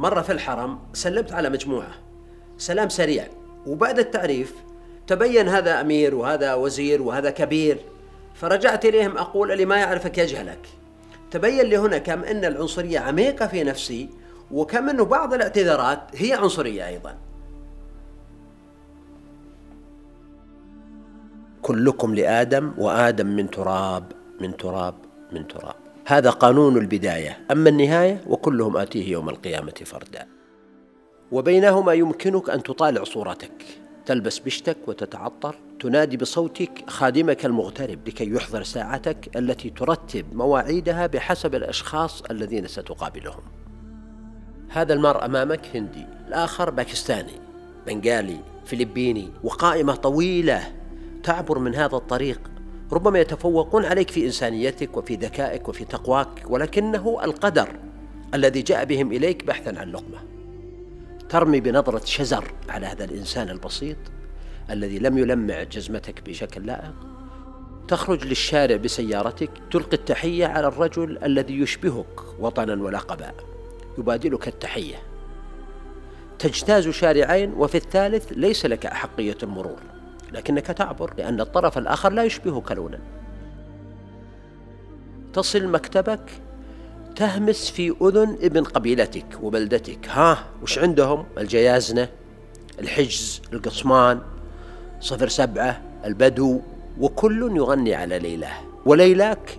مرة في الحرم سلمت على مجموعة. سلام سريع. وبعد التعريف تبين هذا أمير وهذا وزير وهذا كبير. فرجعت إليهم أقول اللي ما يعرفك يجهلك. تبين لي هنا كم أن العنصرية عميقة في نفسي وكم أنه بعض الاعتذارات هي عنصرية أيضا. كلكم لآدم وآدم من تراب من تراب من تراب. هذا قانون البداية أما النهاية وكلهم آتيه يوم القيامة فردا وبينهما يمكنك أن تطالع صورتك تلبس بشتك وتتعطر تنادي بصوتك خادمك المغترب لكي يحضر ساعتك التي ترتب مواعيدها بحسب الأشخاص الذين ستقابلهم. هذا المرء أمامك هندي، الآخر باكستاني، بنغالي، فلبيني، وقائمة طويلة تعبر من هذا الطريق ربما يتفوقون عليك في إنسانيتك وفي ذكائك وفي تقواك ولكنه القدر الذي جاء بهم إليك بحثا عن لقمة. ترمي بنظرة شزر على هذا الإنسان البسيط الذي لم يلمع جزمتك بشكل لائق. تخرج للشارع بسيارتك تلقي التحية على الرجل الذي يشبهك وطنا ولقبا يبادلك التحية. تجتاز شارعين وفي الثالث ليس لك أحقية المرور لكنك تعبر لأن الطرف الآخر لا يشبهك لونا تصل مكتبك تهمس في أذن ابن قبيلتك وبلدتك. ها وش عندهم؟ الجيازنة الحجز القصمان صفر سبعة البدو وكل يغني على ليلاه. وليلاك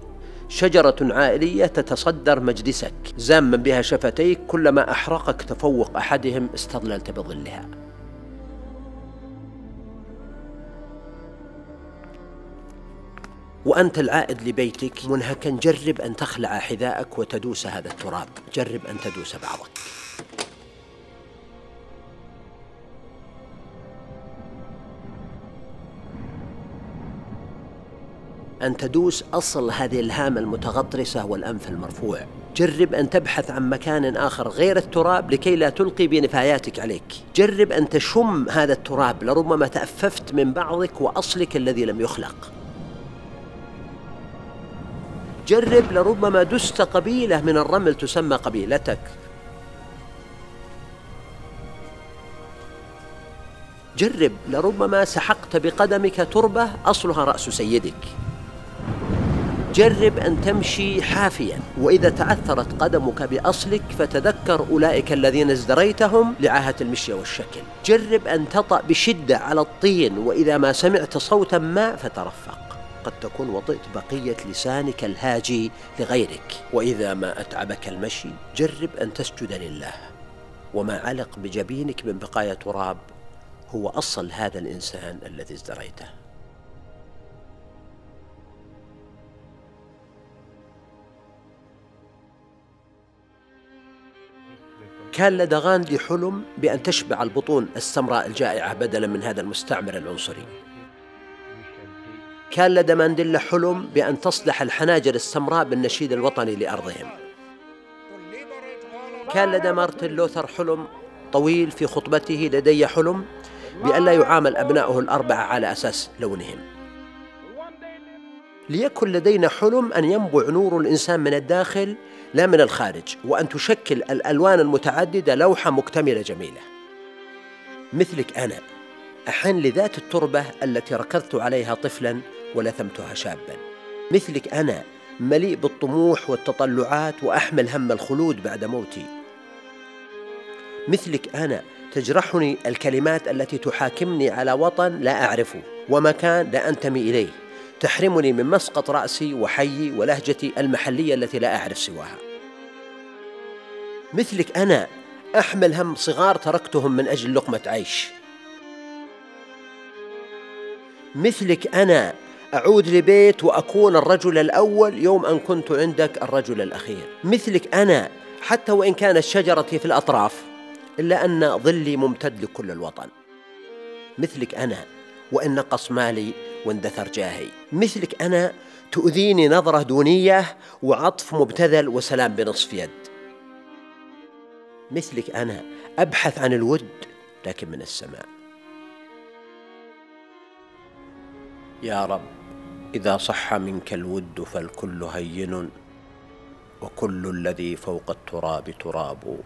شجرة عائلية تتصدر مجلسك زاما بها شفتيك كلما أحرقك تفوق أحدهم استظللت بظلها. وأنت العائد لبيتك منهكا. جرب أن تخلع حذاءك وتدوس هذا التراب. جرب أن تدوس بعضك. أن تدوس أصل هذه الهامة المتغطرسة والأنف المرفوع. جرب أن تبحث عن مكان آخر غير التراب لكي لا تلقي بنفاياتك عليك. جرب أن تشم هذا التراب لربما تأففت من بعضك وأصلك الذي لم يخلق. جرب لربما دست قبيلة من الرمل تسمى قبيلتك. جرب لربما سحقت بقدمك تربة أصلها رأس سيدك. جرب أن تمشي حافيا وإذا تعثرت قدمك بأصلك فتذكر أولئك الذين ازدريتهم لعاهة المشي والشكل. جرب أن تطأ بشدة على الطين وإذا ما سمعت صوتا ما فترفق. قد تكون وطئت بقية لسانك الهاجي لغيرك. وإذا ما أتعبك المشي جرب أن تسجد لله. وما علق بجبينك من بقايا تراب هو أصل هذا الإنسان الذي ازدريته. كان لدى غاندي حلم بأن تشبع البطون السمراء الجائعة بدلا من هذا المستعمر العنصري. كان لدى مانديلا حلم بأن تصلح الحناجر السمراء بالنشيد الوطني لأرضهم. كان لدى مارتن لوثر حلم طويل في خطبته لدي حلم بأن لا يعامل أبنائه الأربعة على أساس لونهم. ليكن لدينا حلم أن ينبع نور الإنسان من الداخل لا من الخارج وأن تشكل الألوان المتعددة لوحة مكتملة جميلة. مثلك أنا أحن لذات التربة التي ركضت عليها طفلا ولثمتها شابا. مثلك أنا مليء بالطموح والتطلعات وأحمل هم الخلود بعد موتي. مثلك أنا تجرحني الكلمات التي تحاكمني على وطن لا أعرفه ومكان لا أنتمي إليه. تحرمني من مسقط رأسي وحيي ولهجتي المحلية التي لا أعرف سواها. مثلك أنا أحمل هم صغار تركتهم من أجل لقمة عيش. مثلك أنا أعود لبيت وأكون الرجل الأول يوم أن كنت عندك الرجل الأخير. مثلك أنا حتى وإن كانت شجرتي في الأطراف إلا أن ظلي ممتد لكل الوطن. مثلك أنا وإن نقص مالي واندثر جاهي. مثلك أنا تؤذيني نظرة دونية وعطف مبتذل وسلام بنصف يد. مثلك أنا أبحث عن الود لكن من السماء. يا رب. إذا صح منك الود فالكل هين وكل الذي فوق التراب تراب.